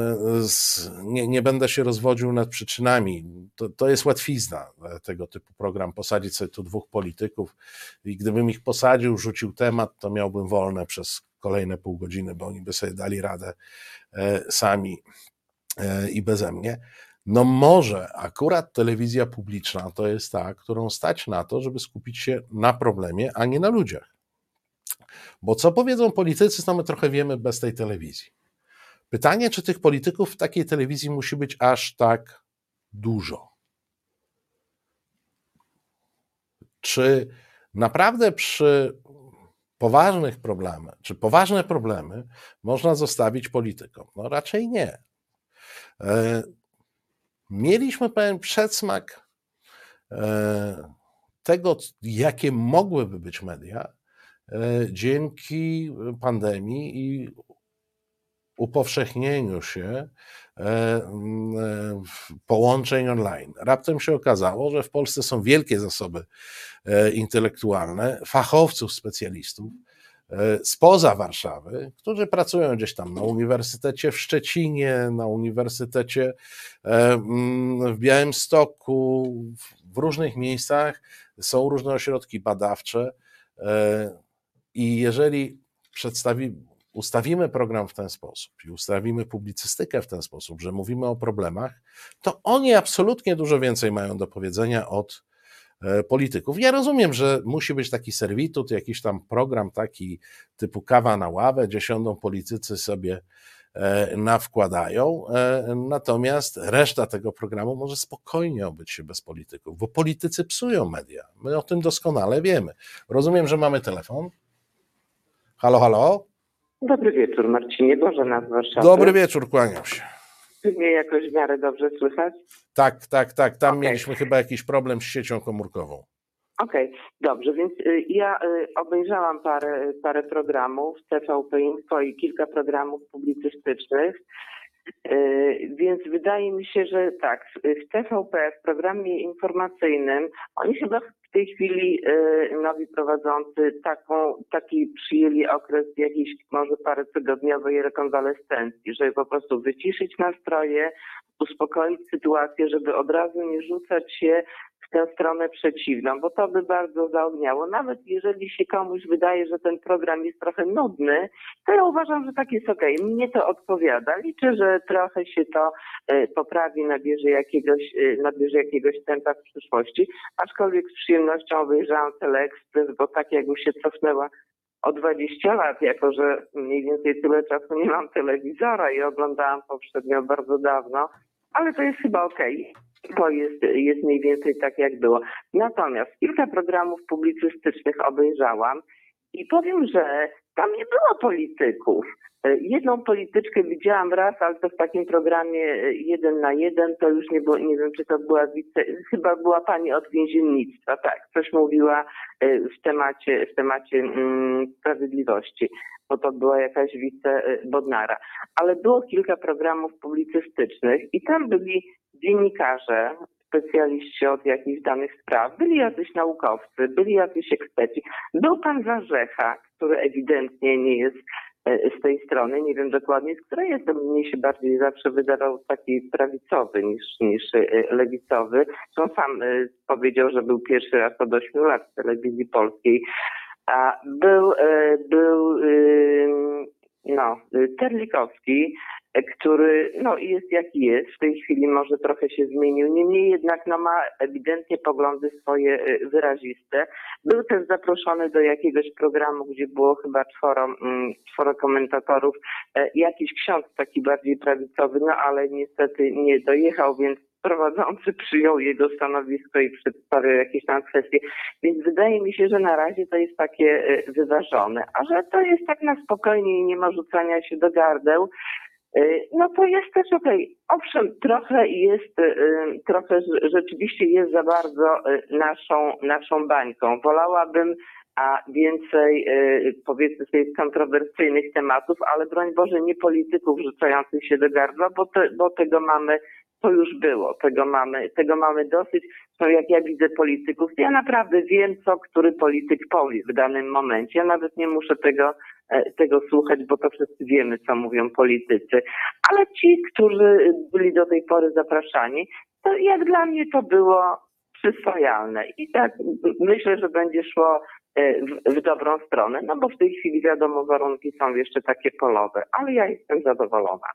z, nie, nie, będę się rozwodził nad przyczynami. To, to jest łatwizna e, tego typu program, posadzić sobie tu dwóch polityków i gdybym ich posadził, rzucił temat, to miałbym wolne przez kolejne pół godziny, bo oni by sobie dali radę e, sami e, i beze mnie. No może akurat telewizja publiczna to jest ta, którą stać na to, żeby skupić się na problemie, a nie na ludziach. Bo co powiedzą politycy, to my trochę wiemy bez tej telewizji. Pytanie, czy tych polityków w takiej telewizji musi być aż tak dużo? Czy naprawdę przy poważnych problemach, czy poważne problemy można zostawić politykom? No raczej nie. E, mieliśmy pewien przedsmak e, tego, jakie mogłyby być media, dzięki pandemii i upowszechnieniu się e, e, połączeń online. Raptem się okazało, że w Polsce są wielkie zasoby intelektualne, fachowców, specjalistów spoza Warszawy, którzy pracują gdzieś tam na Uniwersytecie w Szczecinie, na Uniwersytecie w Białymstoku, w różnych miejscach są różne ośrodki badawcze i jeżeli ustawimy program w ten sposób i ustawimy publicystykę w ten sposób, że mówimy o problemach, to oni absolutnie dużo więcej mają do powiedzenia od e, polityków. Ja rozumiem, że musi być taki serwitut, jakiś tam program taki typu kawa na ławę, gdzie siądą politycy sobie e, nawkładają, e, natomiast reszta tego programu może spokojnie obyć się bez polityków, bo politycy psują media. My o tym doskonale wiemy. Rozumiem, że mamy telefon. Halo, halo? Dobry wieczór, Marcinie. Bożena z Warszawy. Dobry wieczór, kłaniam się. Czy mnie jakoś w miarę dobrze słychać? Tak, tak, tak. Tam okay. mieliśmy chyba jakiś problem z siecią komórkową. Okej, okay, dobrze, więc y, ja y, obejrzałam parę, parę programów TVP Info i kilka programów publicystycznych. Y, więc wydaje mi się, że tak, w TVP, w programie informacyjnym, oni chyba w tej chwili y, nowi prowadzący taką, taki przyjęli okres jakiejś może parę tygodniowej rekonwalescencji, żeby po prostu wyciszyć nastroje, uspokoić sytuację, żeby od razu nie rzucać się w tę stronę przeciwną, bo to by bardzo zaogniało. Nawet jeżeli się komuś wydaje, że ten program jest trochę nudny, to ja uważam, że tak jest okej. Okay. Mnie to odpowiada. Liczę, że trochę się to e, poprawi, nabierze jakiegoś, e, nabierze jakiegoś tempa w przyszłości. Aczkolwiek z przyjemnością obejrzałam Teleexpress, bo tak jakby się cofnęła o 20 lat, jako że mniej więcej tyle czasu nie mam telewizora i oglądałam poprzednio bardzo dawno, ale to jest chyba okej. Okay to jest, jest mniej więcej tak, jak było. Natomiast kilka programów publicystycznych obejrzałam i powiem, że tam nie było polityków. E, jedną polityczkę widziałam raz, ale to w takim programie e, jeden na jeden, to już nie było, nie wiem, czy to była wice, chyba była pani od więziennictwa, tak, coś mówiła e, w temacie, w temacie mm, sprawiedliwości, bo to była jakaś wice Bodnara. Ale było kilka programów publicystycznych i tam byli dziennikarze, specjaliści od jakichś danych spraw, byli jacyś naukowcy, byli jacyś eksperci. Był pan Warzecha, który ewidentnie nie jest E, z tej strony, nie wiem dokładnie z której jest, mnie się bardziej zawsze wydawał taki prawicowy niż, niż e, lewicowy. On sam e, powiedział, że był pierwszy raz od 8 lat w telewizji polskiej. A był, był no, Terlikowski, który no, jest jaki jest, w tej chwili może trochę się zmienił, niemniej jednak no, ma ewidentnie poglądy swoje y, wyraziste. Był też zaproszony do jakiegoś programu, gdzie było chyba czworo, mm, czworo komentatorów, e, jakiś ksiądz taki bardziej prawicowy, no ale niestety nie dojechał, więc prowadzący przyjął jego stanowisko i przedstawił jakieś tam kwestie. Więc wydaje mi się, że na razie to jest takie y, wyważone, a że to jest tak na spokojnie i nie ma rzucania się do gardeł, no to jest też okej. Owszem, trochę jest, y, trochę rzeczywiście jest za bardzo y, naszą, naszą bańką. Wolałabym a więcej powiedzmy sobie kontrowersyjnych tematów, ale broń Boże nie polityków rzucających się do gardła, bo, te, bo tego mamy to już było, tego mamy, tego mamy dosyć. No jak ja widzę polityków, ja naprawdę wiem, co który polityk powie w danym momencie. Ja nawet nie muszę tego, e, tego słuchać, bo to wszyscy wiemy, co mówią politycy. Ale ci, którzy byli do tej pory zapraszani, to jak dla mnie to było przyswojalne. I tak myślę, że będzie szło e, w, w, dobrą stronę, no bo w tej chwili wiadomo, warunki są jeszcze takie polowe, ale ja jestem zadowolona.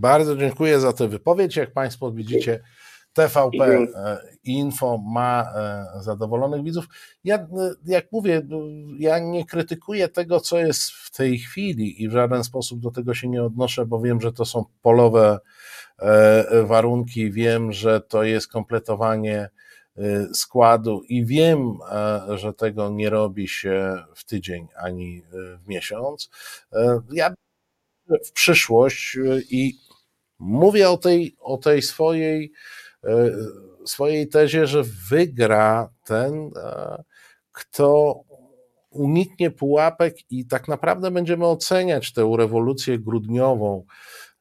Bardzo dziękuję za tę wypowiedź. Jak Państwo widzicie, TVP e, Info ma e, zadowolonych widzów. Ja, e, jak mówię, ja nie krytykuję tego, co jest w tej chwili i w żaden sposób do tego się nie odnoszę, bo wiem, że to są polowe warunki, wiem, że to jest kompletowanie składu i wiem, że tego nie robi się w tydzień ani w miesiąc. Ja w przyszłość i mówię o tej, o tej swojej, swojej tezie, że wygra ten, e, kto uniknie pułapek i tak naprawdę będziemy oceniać tę rewolucję grudniową,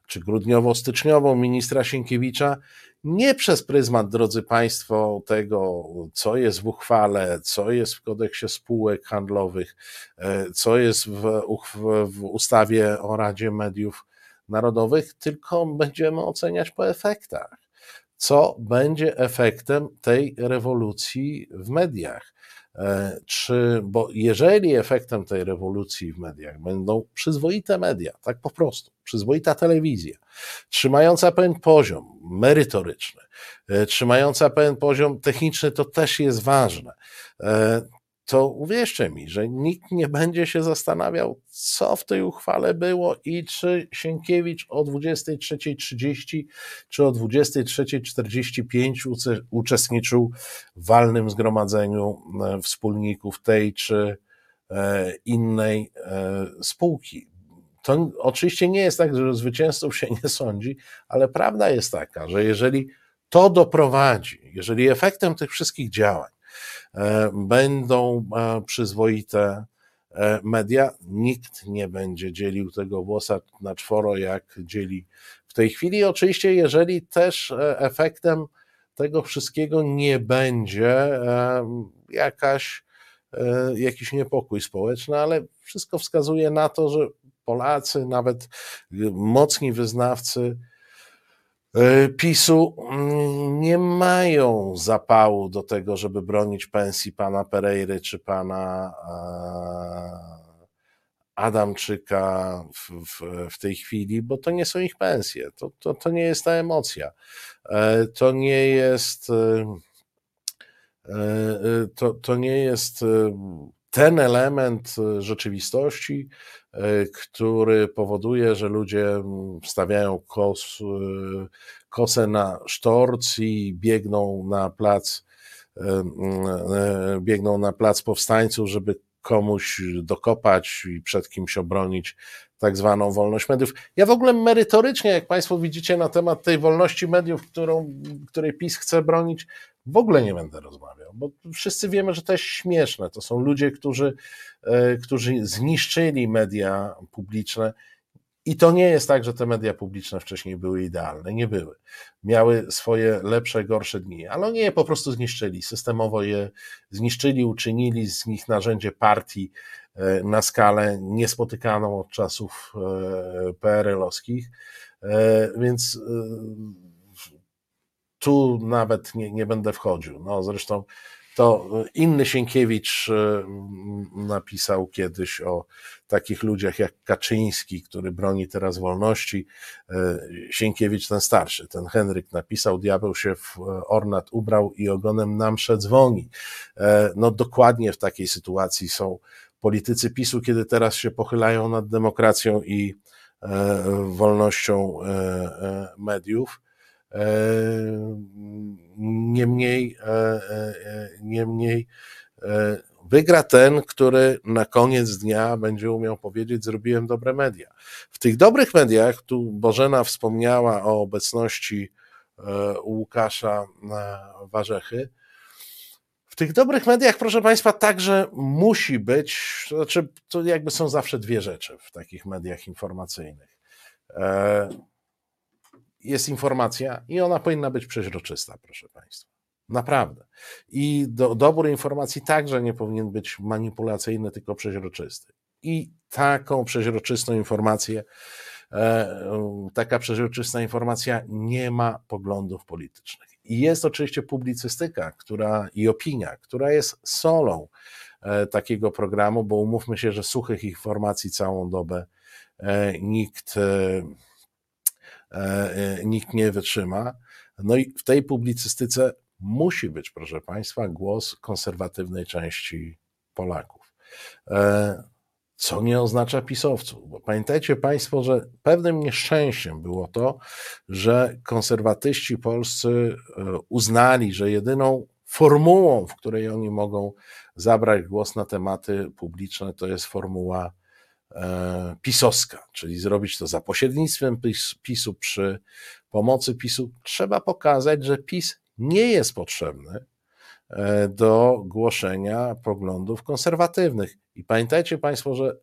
czy grudniowo-styczniową ministra Sienkiewicza nie przez pryzmat, drodzy Państwo, tego, co jest w uchwale, co jest w kodeksie spółek handlowych, e, co jest w, w ustawie o Radzie Mediów Narodowych, tylko będziemy oceniać po efektach. Co będzie efektem tej rewolucji w mediach? E, czy, bo jeżeli efektem tej rewolucji w mediach będą przyzwoite media, tak po prostu, przyzwoita telewizja, trzymająca pewien poziom merytoryczny, e, trzymająca pewien poziom techniczny, to też jest ważne. To uwierzcie mi, że nikt nie będzie się zastanawiał, co w tej uchwale było i czy Sienkiewicz o 23.30 czy o 23.45 uczestniczył w walnym zgromadzeniu e, wspólników tej czy e, innej e, spółki. To oczywiście nie jest tak, że zwycięzców się nie sądzi, ale prawda jest taka, że jeżeli to doprowadzi, jeżeli efektem tych wszystkich działań będą e, przyzwoite e, media. Nikt nie będzie dzielił tego włosa na czworo, jak dzieli w tej chwili. Oczywiście, jeżeli też efektem tego wszystkiego nie będzie jakaś, jakiś niepokój społeczny, ale wszystko wskazuje na to, że Polacy, nawet mocni wyznawcy E, PiSu mm, nie mają zapału do tego, żeby bronić pensji pana Pereiry czy pana e, Adamczyka w, w, w, tej chwili, bo to nie są ich pensje, to, to, to nie jest ta emocja. E, to nie jest to, to nie jest ten element rzeczywistości, E, który powoduje, że ludzie mm, wstawiają kos, e, kosę na sztorc i biegną na plac, mm, biegną na plac powstańców, żeby komuś dokopać i przed kimś obronić tak zwaną wolność mediów. Ja w ogóle merytorycznie, jak Państwo widzicie, na temat tej wolności mediów, którą, której PiS chce bronić, w ogóle nie będę rozmawiał, bo wszyscy wiemy, że to jest śmieszne. To są ludzie, którzy, e, którzy zniszczyli media publiczne. I to nie jest tak, że te media publiczne wcześniej były idealne. Nie były. Miały swoje lepsze, gorsze dni, ale oni je po prostu zniszczyli. Systemowo je zniszczyli, uczynili z nich narzędzie partii na skalę niespotykaną od czasów e, PRL-owskich. Więc tu nawet nie, nie będę wchodził. No zresztą to inny Sienkiewicz e, napisał kiedyś o takich ludziach jak Kaczyński, który broni teraz wolności. E, Sienkiewicz ten starszy, ten Henryk napisał, diabeł się w ornat ubrał i ogonem nam mszę dzwoni. E, no dokładnie w takiej sytuacji są politycy PiSu, kiedy teraz się pochylają nad demokracją i wolnością mediów. Niemniej, e, e, niemniej e, wygra ten, który na koniec dnia będzie umiał powiedzieć: Zrobiłem dobre media. W tych dobrych mediach, tu Bożena wspomniała o obecności Łukasza Warzechy. W tych dobrych mediach, proszę Państwa, także musi być, to znaczy, to jakby są zawsze dwie rzeczy w takich mediach informacyjnych jest informacja i ona powinna być przeźroczysta, proszę Państwa. Naprawdę. I do, dobór informacji także nie powinien być manipulacyjny, tylko przeźroczysty. I taką przeźroczystą informację, e, taka przeźroczysta informacja nie ma poglądów politycznych. I jest oczywiście publicystyka która, i opinia, która jest solą e, takiego programu, bo umówmy się, że suchych informacji całą dobę e, nikt E, nikt nie wytrzyma. No i w tej publicystyce musi być, proszę Państwa, głos konserwatywnej części Polaków. E, co nie oznacza pisowców, bo pamiętajcie Państwo, że pewnym nieszczęściem było to, że konserwatyści polscy uznali, że jedyną formułą, w której oni mogą zabrać głos na tematy publiczne, to jest formuła E, pisowska, czyli zrobić to za pośrednictwem PiSu przy pomocy PiSu, trzeba pokazać, że PiS nie jest potrzebny e, do głoszenia poglądów konserwatywnych. I pamiętajcie Państwo, że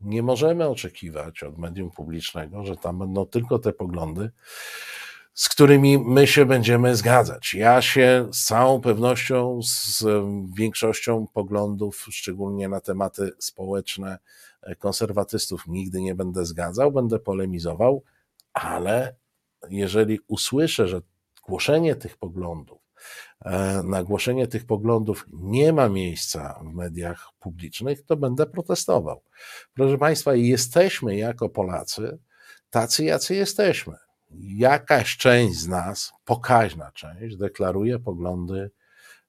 nie możemy oczekiwać od medium publicznego, że tam będą tylko te poglądy, z którymi my się będziemy zgadzać. Ja się z całą pewnością z większością poglądów, szczególnie na tematy społeczne, konserwatystów nigdy nie będę zgadzał, będę polemizował, ale jeżeli usłyszę, że głoszenie tych poglądów, e, na głoszenie tych poglądów nie ma miejsca w mediach publicznych, to będę protestował. Proszę Państwa, jesteśmy jako Polacy tacy, jacy jesteśmy. Jakaś część z nas, pokaźna część, deklaruje poglądy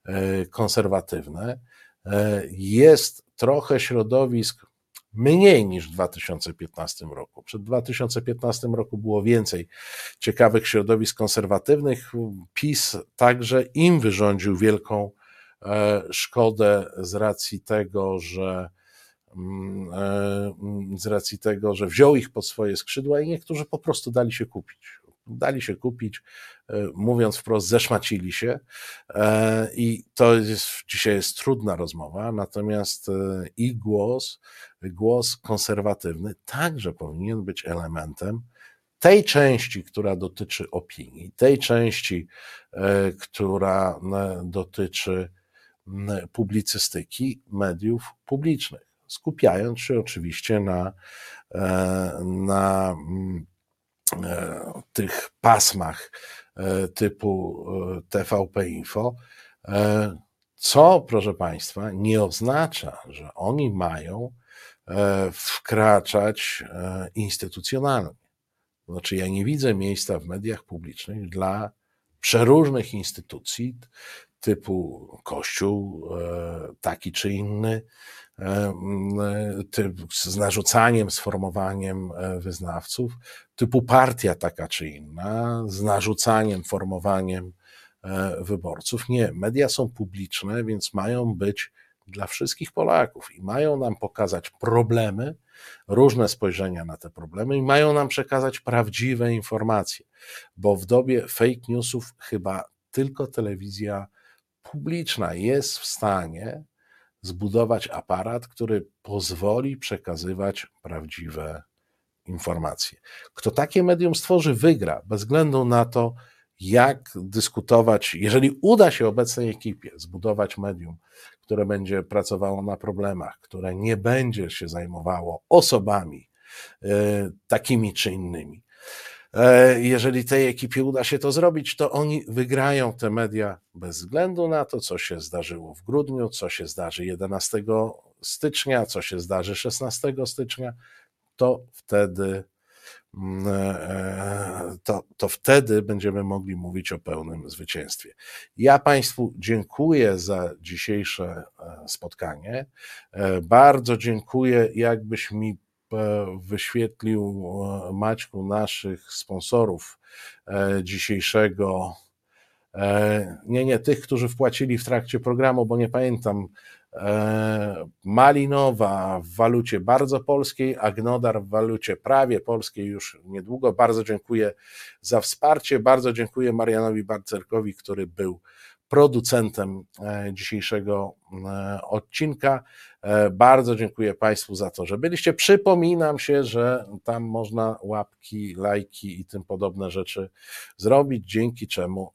e, konserwatywne. E, jest trochę środowisk mniej niż w 2015 roku. Przed 2015 roku było więcej ciekawych środowisk konserwatywnych. PiS także im wyrządził wielką e, szkodę z racji tego, że mm, e, z racji tego, że wziął ich pod swoje skrzydła i niektórzy po prostu dali się kupić dali się kupić, e, mówiąc wprost, zeszmacili się e, i to jest, dzisiaj jest trudna rozmowa, natomiast e, ich głos, głos konserwatywny także powinien być elementem tej części, która dotyczy opinii, tej części, która dotyczy publicystyki mediów publicznych, skupiając się oczywiście na, na tych pasmach e, typu e, TVP Info, co, proszę Państwa, nie oznacza, że oni mają wkraczać instytucjonalnie. Znaczy, ja nie widzę miejsca w mediach publicznych dla przeróżnych instytucji typu Kościół, taki czy inny, z narzucaniem, sformowaniem e, wyznawców, typu partia taka czy inna, z narzucaniem, formowaniem e, wyborców. Nie, media są publiczne, więc mają być dla wszystkich Polaków i mają nam pokazać problemy, różne spojrzenia na te problemy i mają nam przekazać prawdziwe informacje, bo w dobie fake newsów chyba tylko telewizja publiczna jest w stanie zbudować aparat, który pozwoli przekazywać prawdziwe informacje. Kto takie medium stworzy, wygra, bez względu na to, jak dyskutować, jeżeli uda się obecnej ekipie zbudować medium, które będzie pracowało na problemach, które nie będzie się zajmowało osobami y, takimi czy innymi. E, jeżeli tej ekipie uda się to zrobić, to oni wygrają te media bez względu na to, co się zdarzyło w grudniu, co się zdarzy 11 stycznia, co się zdarzy 16 stycznia, to wtedy mm, e, to, to wtedy będziemy mogli mówić o pełnym zwycięstwie. Ja Państwu dziękuję za dzisiejsze e, spotkanie. Bardzo dziękuję, jakbyś mi wyświetlił e, Maćku naszych sponsorów e, dzisiejszego. E, nie, nie, tych, którzy wpłacili w trakcie programu, bo nie pamiętam. Malinowa w walucie bardzo polskiej, Agnodar w walucie prawie polskiej już niedługo. Bardzo dziękuję za wsparcie. Bardzo dziękuję Marianowi Barcerkowi, który był producentem e, dzisiejszego e, odcinka. E, bardzo dziękuję Państwu za to, że byliście. Przypominam się, że tam można łapki, lajki i tym podobne rzeczy zrobić, dzięki czemu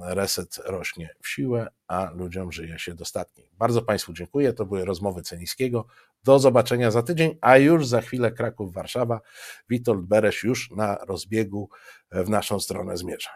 reset rośnie w siłę, a ludziom żyje się dostatniej. Bardzo Państwu dziękuję. To były rozmowy Ceniskiego. Do zobaczenia za tydzień, a już za chwilę Kraków, Warszawa. Witold Beresz już na rozbiegu w naszą stronę zmierza.